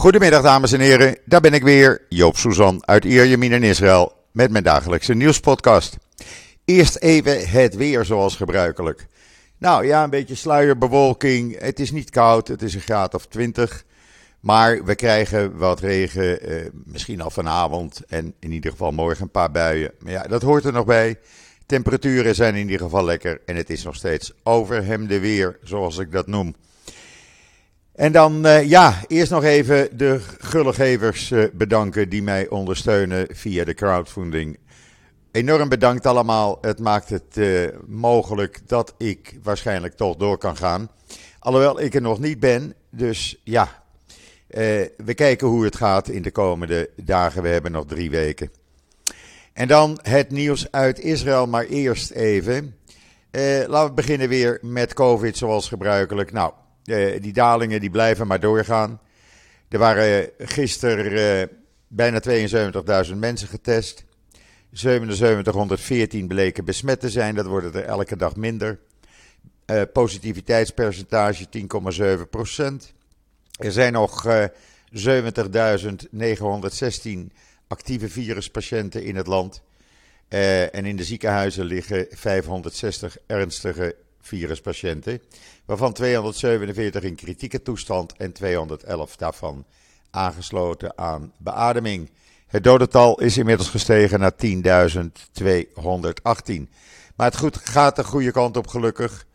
Goedemiddag dames en heren, daar ben ik weer, Joop Suzan uit Ierjemien in Israël met mijn dagelijkse nieuwspodcast. Eerst even het weer zoals gebruikelijk. Nou ja, een beetje sluierbewolking, het is niet koud, het is een graad of 20. Maar we krijgen wat regen, eh, misschien al vanavond en in ieder geval morgen een paar buien. Maar ja, dat hoort er nog bij. Temperaturen zijn in ieder geval lekker en het is nog steeds overhemde weer, zoals ik dat noem. En dan, uh, ja, eerst nog even de gullegevers uh, bedanken die mij ondersteunen via de crowdfunding. Enorm bedankt allemaal. Het maakt het uh, mogelijk dat ik waarschijnlijk toch door kan gaan. Alhoewel ik er nog niet ben. Dus ja, we kijken hoe het gaat in de komende dagen. We hebben nog drie weken. En dan het nieuws uit Israël, maar eerst even. laten we beginnen weer met COVID zoals gebruikelijk. Nou, die dalingen die blijven maar doorgaan. Er waren gisteren uh, bijna 72.000 mensen getest. 7714 bleken besmet te zijn, dat wordt er elke dag minder. Uh, positiviteitspercentage 10,7 procent. Er zijn nog 70.916 actieve viruspatiënten in het land. en in de ziekenhuizen liggen 560 ernstige viruspatiënten, waarvan 247 in kritieke toestand en 211 daarvan aangesloten aan beademing. Het dodental is inmiddels gestegen naar 10.218. Maar het goed, gaat de goede kant op, gelukkig.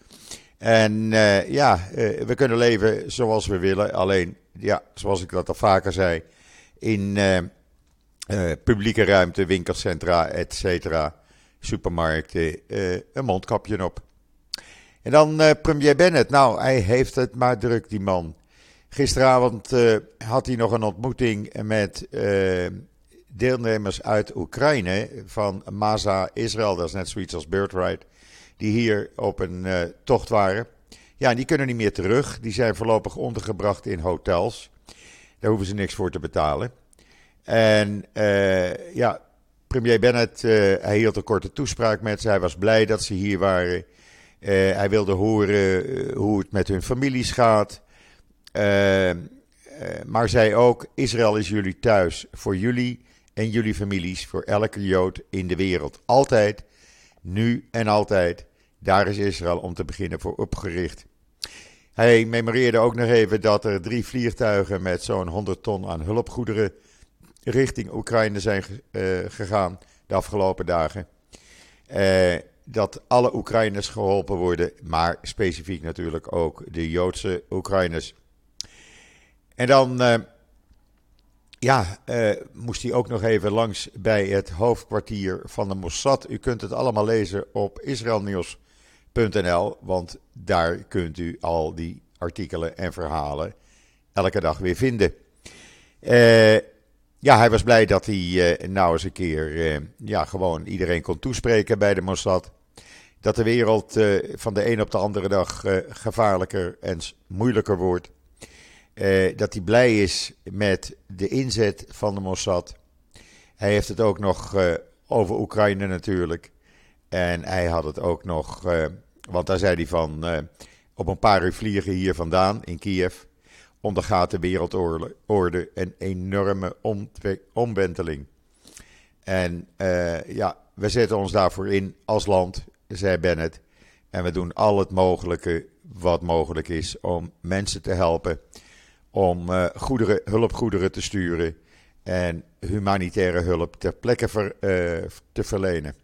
En uh, ja, uh, we kunnen leven zoals we willen. Alleen, ja, zoals ik dat al vaker zei, in uh, publieke ruimte, winkelcentra, et cetera, supermarkten, een mondkapje op. En dan uh, premier Bennett. Nou, hij heeft het maar druk, die man. Gisteravond uh, had hij nog een ontmoeting met uh, deelnemers uit Oekraïne van Maza Israël. Dat is net zoiets als Birthright. Die hier op een tocht waren. Ja, die kunnen niet meer terug. Die zijn voorlopig ondergebracht in hotels. Daar hoeven ze niks voor te betalen. En ja, premier Bennett, hij hield een korte toespraak met ze. Hij was blij dat ze hier waren. Uh, hij wilde horen uh, hoe het met hun families gaat. Uh, maar zei ook: Israël is jullie thuis. Voor jullie en jullie families. Voor elke Jood in de wereld. Altijd, nu en altijd. Daar is Israël om te beginnen voor opgericht. Hij memoreerde ook nog even dat er drie vliegtuigen met zo'n 100 ton aan hulpgoederen richting Oekraïne zijn gegaan de afgelopen dagen. Uh, dat alle Oekraïners geholpen worden, maar specifiek natuurlijk ook de Joodse Oekraïners. En dan uh, ja, uh, moest hij ook nog even langs bij het hoofdkwartier van de Mossad. U kunt het allemaal lezen op israelnieuws.nl, want daar kunt u al die artikelen en verhalen elke dag weer vinden. Uh, ja, hij was blij dat hij uh, nou eens een keer ja, gewoon iedereen kon toespreken bij de Mossad dat de wereld uh, van de een op de andere dag gevaarlijker en moeilijker wordt. Dat hij blij is met de inzet van de Mossad. Hij heeft het ook nog over Oekraïne natuurlijk. En hij had het ook nog, want daar zei hij van, op een paar uur vliegen hier vandaan in Kiev ondergaat de wereldorde een enorme omwenteling. En ja, we zetten ons daarvoor in als land zei Bennett. En we doen al het mogelijke wat mogelijk is om mensen te helpen. Om uh, goederen, hulpgoederen te sturen. En humanitaire hulp ter plekke uh, te verlenen.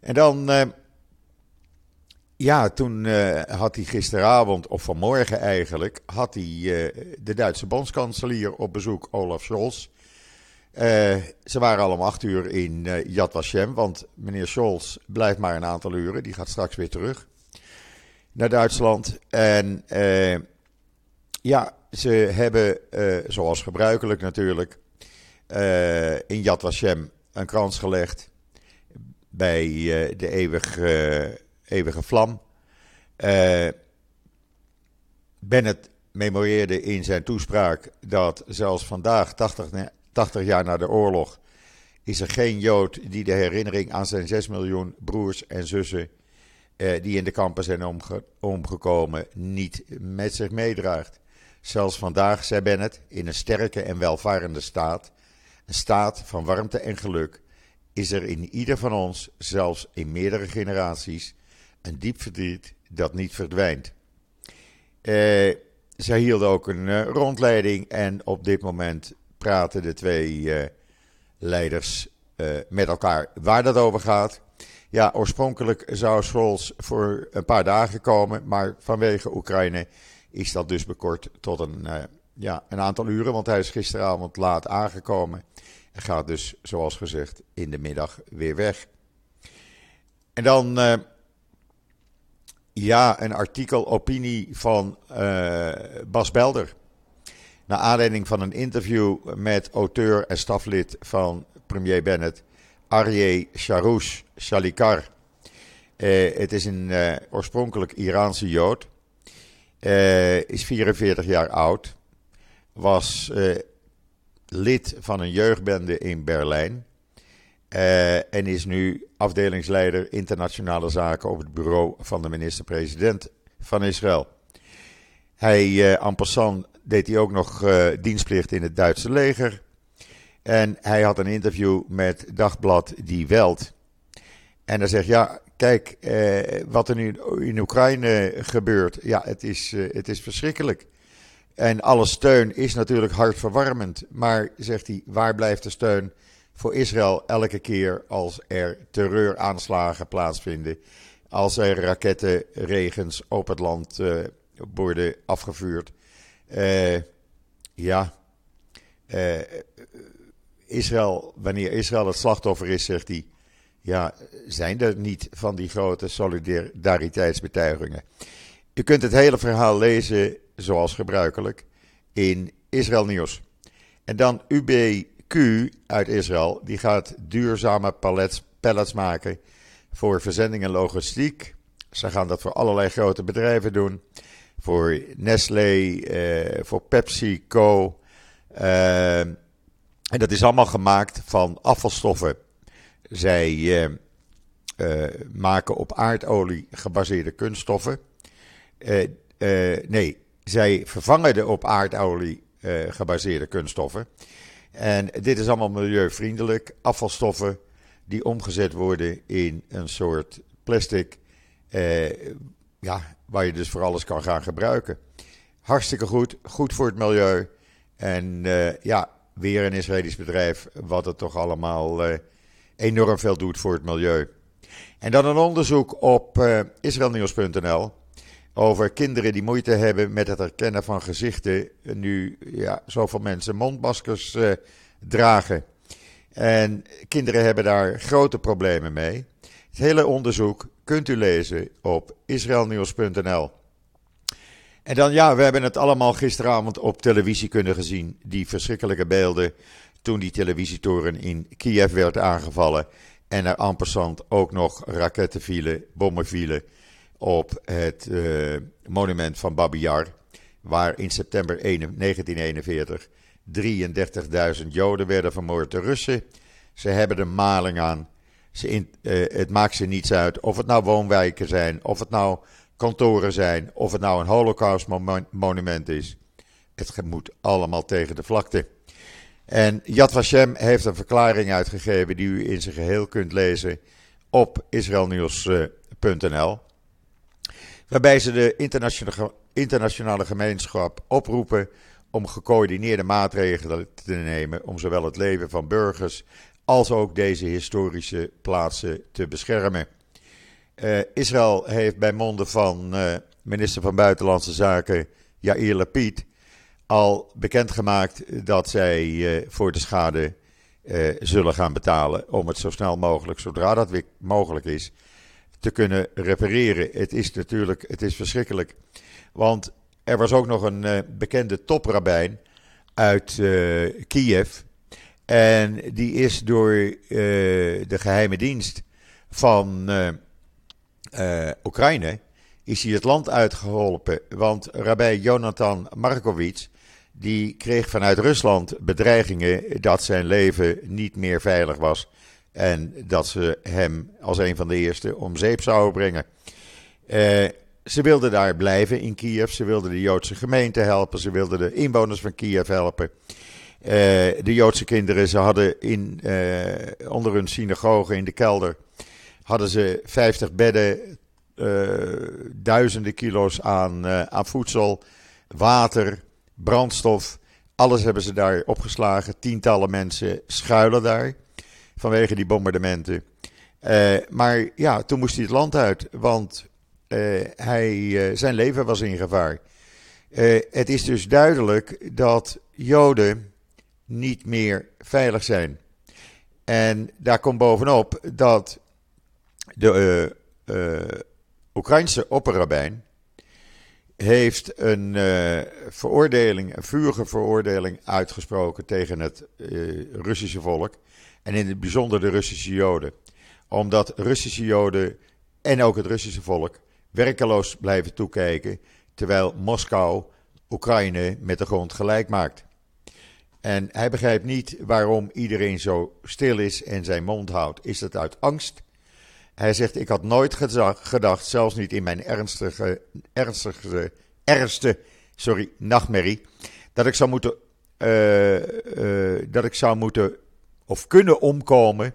En dan. Ja, toen had hij gisteravond, of vanmorgen eigenlijk, had hij de Duitse bondskanselier op bezoek, Olaf Scholz. Uh, ze waren al om acht uur in Yad Vashem, want meneer Scholz blijft maar een aantal uren. Die gaat straks weer terug naar Duitsland. En ja, ze hebben, zoals gebruikelijk natuurlijk, in Yad Vashem een krans gelegd bij de eeuwige, eeuwige vlam. Bennett memoreerde in zijn toespraak dat zelfs vandaag, 80, 80 jaar na de oorlog, is er geen Jood die de herinnering aan zijn 6 miljoen broers en zussen eh, die in de kampen zijn omge omgekomen, niet met zich meedraagt. Zelfs vandaag, zei Bennett, in een sterke en welvarende staat, een staat van warmte en geluk, is er in ieder van ons, zelfs in meerdere generaties, een diep verdriet dat niet verdwijnt. Uh, zij hielden ook een uh, rondleiding en op dit moment praten de twee uh, leiders met elkaar waar dat over gaat. Ja, oorspronkelijk zou Scholz voor een paar dagen komen, maar vanwege Oekraïne is dat dus bekort tot een, ja, een aantal uren, want hij is gisteravond laat aangekomen. En gaat dus, zoals gezegd, in de middag weer weg. En dan ja, een artikel opinie van uh, Bas Belder. Naar aanleiding van een interview met auteur en staflid van premier Bennett, Aryeh Sharoush Shalikar. Uh, het is een uh, oorspronkelijk Iraanse Jood. is 44 jaar oud. Was lid van een jeugdbende in Berlijn. Uh, en is nu afdelingsleider internationale zaken op het bureau van de minister-president van Israël. Hij, uh, deed hij ook nog uh, dienstplicht in het Duitse leger. En hij had een interview met Dagblad Die Welt. En hij zegt, ja, kijk, wat er nu in Oekraïne gebeurt, ja, het is, het is verschrikkelijk. En alle steun is natuurlijk hartverwarmend. Maar, zegt hij, waar blijft de steun voor Israël elke keer als er terreuraanslagen plaatsvinden. Als er rakettenregens op het land uh, worden afgevuurd. Uh, ja, uh, Israël, wanneer Israël het slachtoffer is, zegt hij. Ja, zijn er niet van die grote solidariteitsbetuigingen. U kunt het hele verhaal lezen, zoals gebruikelijk, in Israël Nieuws. En dan UB Q uit Israël, die gaat duurzame pallets, pallets maken voor verzending en logistiek. Ze gaan dat voor allerlei grote bedrijven doen. Voor Nestlé, eh, voor PepsiCo. Uh, en dat is allemaal gemaakt van afvalstoffen. Zij uh, uh, maken op aardolie gebaseerde kunststoffen. nee, zij vervangen de op aardolie gebaseerde kunststoffen. En dit is allemaal milieuvriendelijk. Afvalstoffen die omgezet worden in een soort plastic. Eh, ja, waar je dus voor alles kan gaan gebruiken. Hartstikke goed. Goed voor het milieu. En uh, ja, weer een Israëlisch bedrijf. Wat het toch allemaal uh, enorm veel doet voor het milieu. En dan een onderzoek op uh, israelnieuws.nl over kinderen die moeite hebben met het herkennen van gezichten. Nu ja, zoveel mensen mondmaskers uh, dragen. En kinderen hebben daar grote problemen mee. Het hele onderzoek kunt u lezen op israelnieuws.nl. En dan ja, we hebben het allemaal gisteravond op televisie kunnen gezien. Die verschrikkelijke beelden toen die televisietoren in Kiev werd aangevallen. En er passant ook nog raketten vielen, bommen vielen op het uh, monument van Babi waar in september 1941 33.000 Joden werden vermoord. De Russen, ze hebben de maling aan. Ze uh, het maakt ze niets uit of het nou woonwijken zijn, of het nou kantoren zijn, of het nou een holocaustmonument is. Het moet allemaal tegen de vlakte. En Yad Vashem heeft een verklaring uitgegeven die u in zijn geheel kunt lezen op israelnieuws.nl waarbij ze de internationale, internationale gemeenschap oproepen om gecoördineerde maatregelen te nemen om zowel het leven van burgers als ook deze historische plaatsen te beschermen. Uh, Israël heeft bij monden van uh, minister van Buitenlandse Zaken Yair Lapid al bekendgemaakt dat zij uh, voor de schade zullen gaan betalen om het zo snel mogelijk, zodra dat mogelijk is, te kunnen repareren. Het is natuurlijk het is verschrikkelijk. Want er was ook nog een uh, bekende toprabijn uit uh, Kiev. En die is door uh, de geheime dienst van Oekraïne is hij het land uitgeholpen. Want Rabbi Jonathan Markovic die kreeg vanuit Rusland bedreigingen dat zijn leven niet meer veilig was. En dat ze hem als een van de eerste om zeep zouden brengen. Uh, ze wilden daar blijven in Kiev. Ze wilden de Joodse gemeente helpen. Ze wilden de inwoners van Kiev helpen. Uh, de Joodse kinderen, ze hadden in, uh, onder hun synagoge in de kelder, hadden ze 50 bedden, duizenden kilo's aan, aan voedsel, water, brandstof. Alles hebben ze daar opgeslagen. Tientallen mensen schuilen daar vanwege die bombardementen. maar ja, toen moest hij het land uit, want hij, zijn leven was in gevaar. het is dus duidelijk dat Joden niet meer veilig zijn. En daar komt bovenop dat de Oekraïnse opperrabijn heeft een uh, veroordeling, een vurige veroordeling uitgesproken tegen het Russische volk. En in het bijzonder de Russische Joden. Omdat Russische Joden en ook het Russische volk werkeloos blijven toekijken. Terwijl Moskou Oekraïne met de grond gelijk maakt. En hij begrijpt niet waarom iedereen zo stil is en zijn mond houdt. Is dat uit angst? Hij zegt: Ik had nooit gedacht, zelfs niet in mijn ernstige, ernstige, ergste sorry, nachtmerrie, dat ik zou moeten, uh, uh, dat ik zou moeten of kunnen omkomen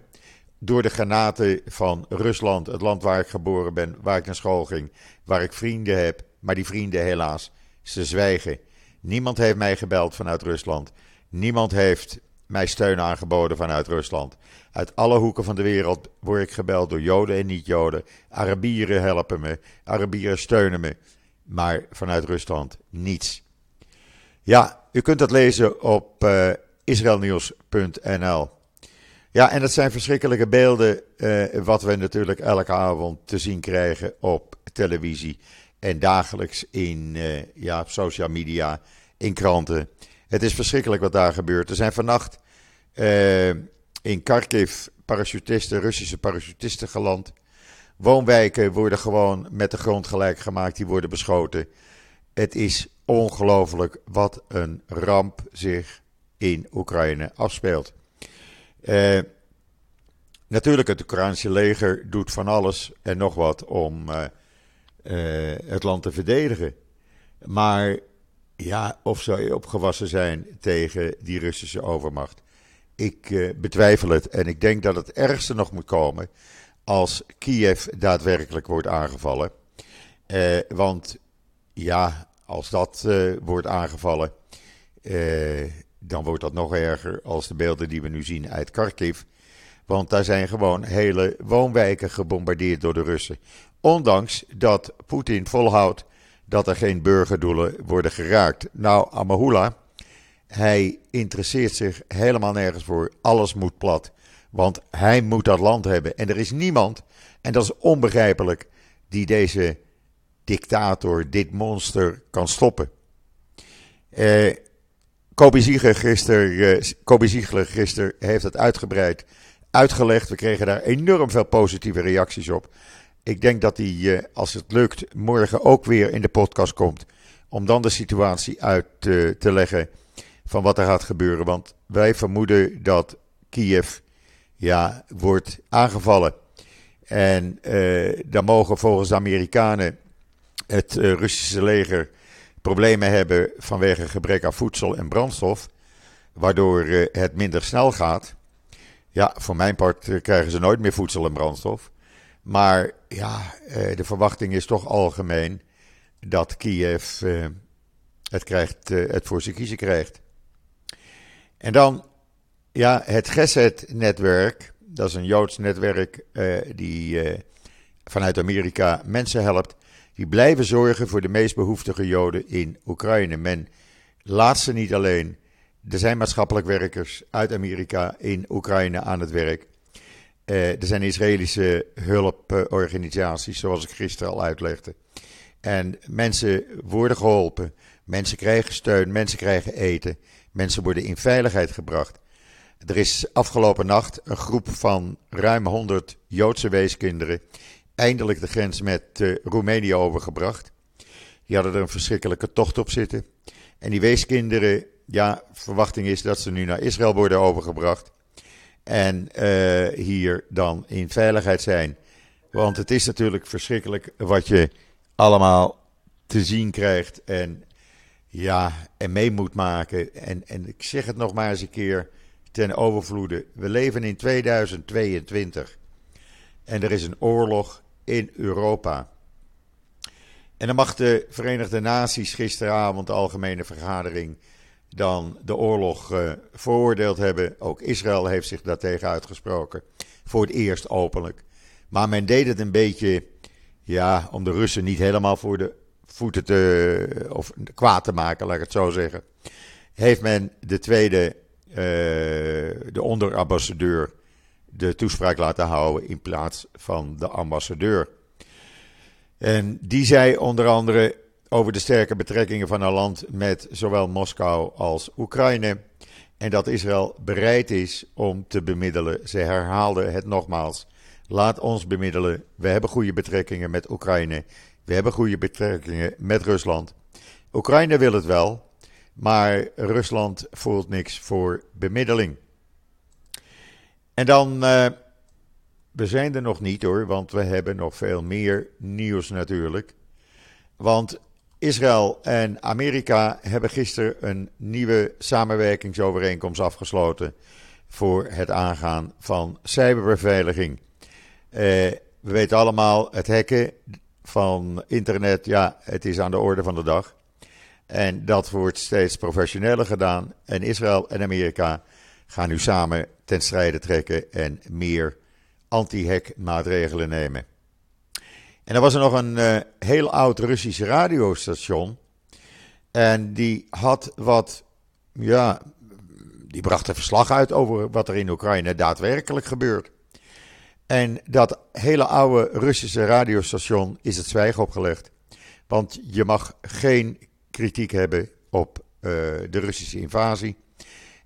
door de granaten van Rusland, het land waar ik geboren ben, waar ik naar school ging, waar ik vrienden heb. Maar die vrienden helaas, ze zwijgen. Niemand heeft mij gebeld vanuit Rusland. Niemand heeft mij steun aangeboden vanuit Rusland. Uit alle hoeken van de wereld word ik gebeld door Joden en niet-Joden. Arabieren helpen me, Arabieren steunen me. Maar vanuit Rusland niets. Ja, u kunt dat lezen op uh, israelnieuws.nl. Ja, en dat zijn verschrikkelijke beelden, uh, wat we natuurlijk elke avond te zien krijgen op televisie en dagelijks in uh, ja, social media, in kranten. Het is verschrikkelijk wat daar gebeurt. Er zijn vannacht uh, in Kharkiv parachutisten, Russische parachutisten geland. Woonwijken worden gewoon met de grond gelijk gemaakt, die worden beschoten. Het is ongelooflijk wat een ramp zich in Oekraïne afspeelt. Uh, natuurlijk, het Oekraïnse leger doet van alles en nog wat om uh, het land te verdedigen. Maar ja, of ze opgewassen zijn tegen die Russische overmacht. Ik uh, betwijfel het en ik denk dat het ergste nog moet komen als Kiev daadwerkelijk wordt aangevallen. Uh, want ja, als dat uh, wordt aangevallen, dan wordt dat nog erger als de beelden die we nu zien uit Kharkiv. Want daar zijn gewoon hele woonwijken gebombardeerd door de Russen. Ondanks dat Poetin volhoudt dat er geen burgerdoelen worden geraakt. Nou, Amahula, hij interesseert zich helemaal nergens voor. Alles moet plat. Want hij moet dat land hebben. En er is niemand, en dat is onbegrijpelijk, die deze dictator, dit monster kan stoppen. Eh, Kobe Ziegler gisteren, Ziegler gisteren heeft het uitgebreid uitgelegd. We kregen daar enorm veel positieve reacties op. Ik denk dat hij, eh, als het lukt, morgen ook weer in de podcast komt. Om dan de situatie uit te, te leggen van wat er gaat gebeuren. Want wij vermoeden dat Kiev ja, wordt aangevallen. En uh, dan mogen volgens de Amerikanen het Russische leger problemen hebben vanwege gebrek aan voedsel en brandstof. Waardoor het minder snel gaat. Ja, voor mijn part krijgen ze nooit meer voedsel en brandstof. Maar ja, eh, de verwachting is toch algemeen dat Kiev eh, het, krijgt, eh, het voor zijn kiezen krijgt. En dan ja, het Gesed-netwerk. Dat is een Joods netwerk die vanuit Amerika mensen helpt. Die blijven zorgen voor de meest behoeftige Joden in Oekraïne. Men laat ze niet alleen. Er zijn maatschappelijk werkers uit Amerika in Oekraïne aan het werk. Uh, er zijn Israëlische hulporganisaties, zoals ik gisteren al uitlegde. En mensen worden geholpen, mensen krijgen steun, mensen krijgen eten, mensen worden in veiligheid gebracht. Er is afgelopen nacht een groep van ruim 100 Joodse weeskinderen eindelijk de grens met uh, Roemenië overgebracht. Die hadden er een verschrikkelijke tocht op zitten. En die weeskinderen, ja, verwachting is dat ze nu naar Israël worden overgebracht en uh, hier dan in veiligheid zijn. Want het is natuurlijk verschrikkelijk wat je allemaal te zien krijgt en, ja, en mee moet maken. En, en ik zeg het nog maar eens een keer ten overvloede. We leven in 2022 en er is een oorlog in Europa. En dan mag de Verenigde Naties gisteravond, de algemene vergadering, dan de oorlog uh, veroordeeld hebben. Ook Israël heeft zich daartegen uitgesproken. Voor het eerst openlijk. Maar men deed het een beetje, ja, om de Russen niet helemaal voor de voeten te, of kwaad te maken, laat ik het zo zeggen. Heeft men de tweede, uh, de onderambassadeur, de toespraak laten houden in plaats van de ambassadeur. En die zei onder andere over de sterke betrekkingen van haar land met zowel Moskou als Oekraïne. En dat Israël bereid is om te bemiddelen. Ze herhaalde het nogmaals. Laat ons bemiddelen. We hebben goede betrekkingen met Oekraïne. We hebben goede betrekkingen met Rusland. Oekraïne wil het wel, maar Rusland voelt niks voor bemiddeling. En dan, uh, we zijn er nog niet hoor, want we hebben nog veel meer nieuws natuurlijk. Want Israël en Amerika hebben gisteren een nieuwe samenwerkingsovereenkomst afgesloten voor het aangaan van cyberbeveiliging. Uh, we weten allemaal, het hacken van internet, ja, het is aan de orde van de dag. En dat wordt steeds professioneler gedaan. En Israël en Amerika gaan nu samen ten strijde trekken en meer anti-hack maatregelen nemen. En er was er nog een uh, heel oud Russisch radiostation. En die had wat, ja, die bracht een verslag uit over wat er in Oekraïne daadwerkelijk gebeurt. En dat hele oude Russische radiostation is het zwijgen opgelegd. Want je mag geen kritiek hebben op uh, de Russische invasie.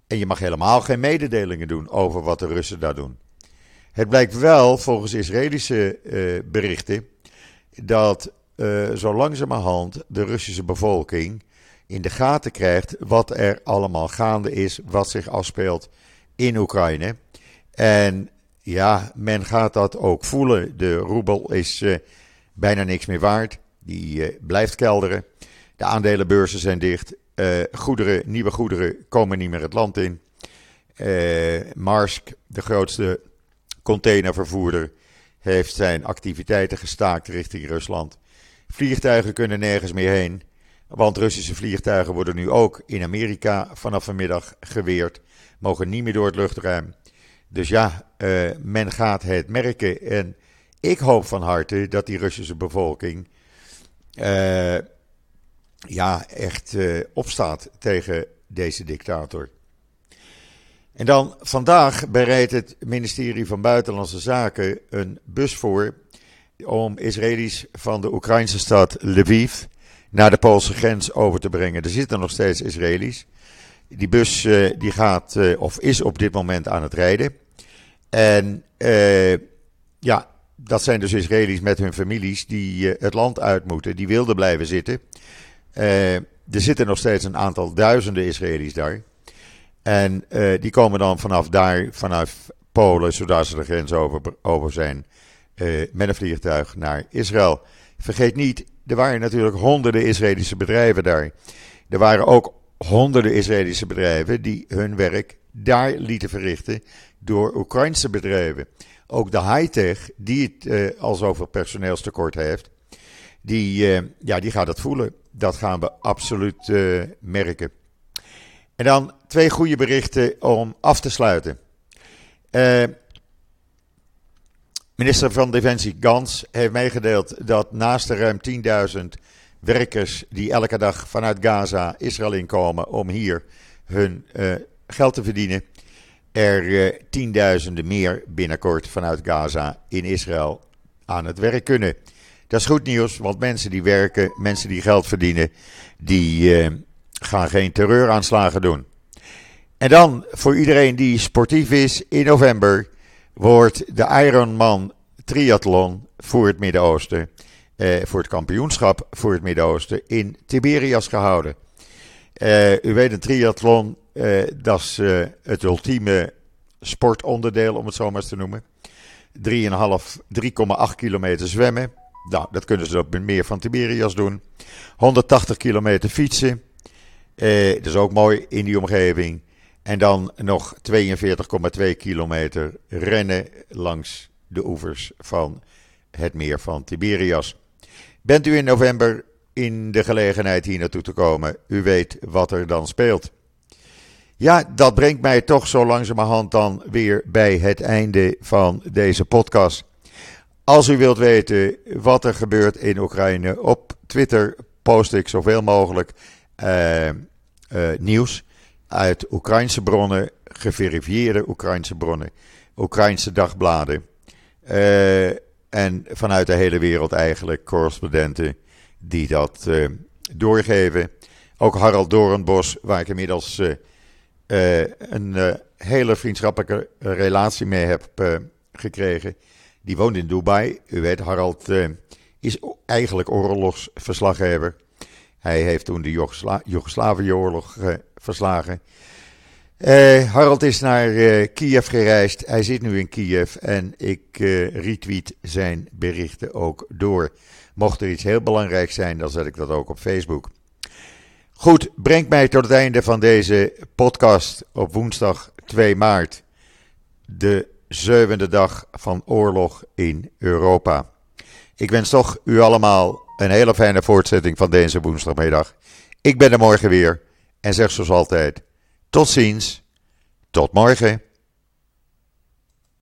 En je mag helemaal geen mededelingen doen over wat de Russen daar doen. Het blijkt wel, volgens Israëlische uh, berichten, dat uh, zo langzamerhand de Russische bevolking in de gaten krijgt wat er allemaal gaande is, wat zich afspeelt in Oekraïne. En ja, men gaat dat ook voelen. De roebel is uh, bijna niks meer waard. Die uh, blijft kelderen. De aandelenbeurzen zijn dicht. Goederen, nieuwe goederen komen niet meer het land in. Marsk, de grootste containervervoerder, heeft zijn activiteiten gestaakt richting Rusland. Vliegtuigen kunnen nergens meer heen. Want Russische vliegtuigen worden nu ook in Amerika vanaf vanmiddag geweerd. Mogen niet meer door het luchtruim. Dus ja, uh, men gaat het merken. En ik hoop van harte dat die Russische bevolking. Uh, ja, echt uh, opstaat tegen deze dictator. En dan vandaag bereidt het ministerie van Buitenlandse Zaken een bus voor om Israëli's van de Oekraïnse stad Lviv naar de Poolse grens over te brengen. Er zitten nog steeds Israëli's. Die bus die gaat of is op dit moment aan het rijden. En uh, ja, dat zijn dus Israëli's met hun families die het land uit moeten, die wilden blijven zitten. Er zitten nog steeds een aantal duizenden Israëli's daar. En die komen dan vanaf daar, vanaf Polen, zodat ze de grens over, over zijn, met een vliegtuig naar Israël. Vergeet niet, er waren natuurlijk honderden Israëlische bedrijven daar. Er waren ook honderden Israëlische bedrijven die hun werk daar lieten verrichten door Oekraïnse bedrijven. Ook de high-tech, die het uh, al zoveel personeelstekort heeft, die, ja, die gaat het voelen. Dat gaan we absoluut merken. En dan twee goede berichten om af te sluiten. minister van Defensie Gans heeft meegedeeld dat naast de ruim 10.000 werkers die elke dag vanuit Gaza Israël inkomen om hier hun geld te verdienen, er uh, tienduizenden meer binnenkort vanuit Gaza in Israël aan het werk kunnen. Dat is goed nieuws, want mensen die werken, mensen die geld verdienen, die gaan geen terreuraanslagen doen. En dan voor iedereen die sportief is, in november wordt de Ironman triathlon voor het Midden-Oosten, uh, voor het kampioenschap voor het Midden-Oosten in Tiberias gehouden. u weet, een triathlon uh, dat is uh, het ultieme sportonderdeel, om het zo maar te noemen. 3,8 kilometer zwemmen, Nou, dat kunnen ze op meer van Tiberias doen. 180 kilometer fietsen. Eh, dat is ook mooi in die omgeving. En dan nog 42,2 kilometer rennen langs de oevers van het meer van Tiberias. Bent u in november in de gelegenheid hier naartoe te komen? U weet wat er dan speelt. Ja, dat brengt mij toch zo langzamerhand dan weer bij het einde van deze podcast. Als u wilt weten wat er gebeurt in Oekraïne, op Twitter post ik zoveel mogelijk uh, uh, nieuws uit Oekraïnse bronnen, geverifieerde Oekraïnse bronnen, Oekraïnse dagbladen. Uh, en vanuit de hele wereld eigenlijk correspondenten die dat doorgeven. Ook Harald Doornbos, waar ik inmiddels een hele vriendschappelijke relatie mee heb gekregen die woont in Dubai. U weet, Harald is eigenlijk oorlogsverslaggever. Hij heeft toen de Jugosla Joegoslavië-oorlog uh, verslagen. Uh, Harald is naar Kiev gereisd. Hij zit nu in Kiev en ik retweet zijn berichten ook door. Mocht er iets heel belangrijks zijn, dan zet ik dat ook op Facebook. Goed, brengt mij tot het einde van deze podcast op woensdag 2 maart. De zevende dag van oorlog in Europa. Ik wens toch u allemaal een hele fijne voortzetting van deze woensdagmiddag. Ik ben er morgen weer en zeg zoals altijd: tot ziens, tot morgen.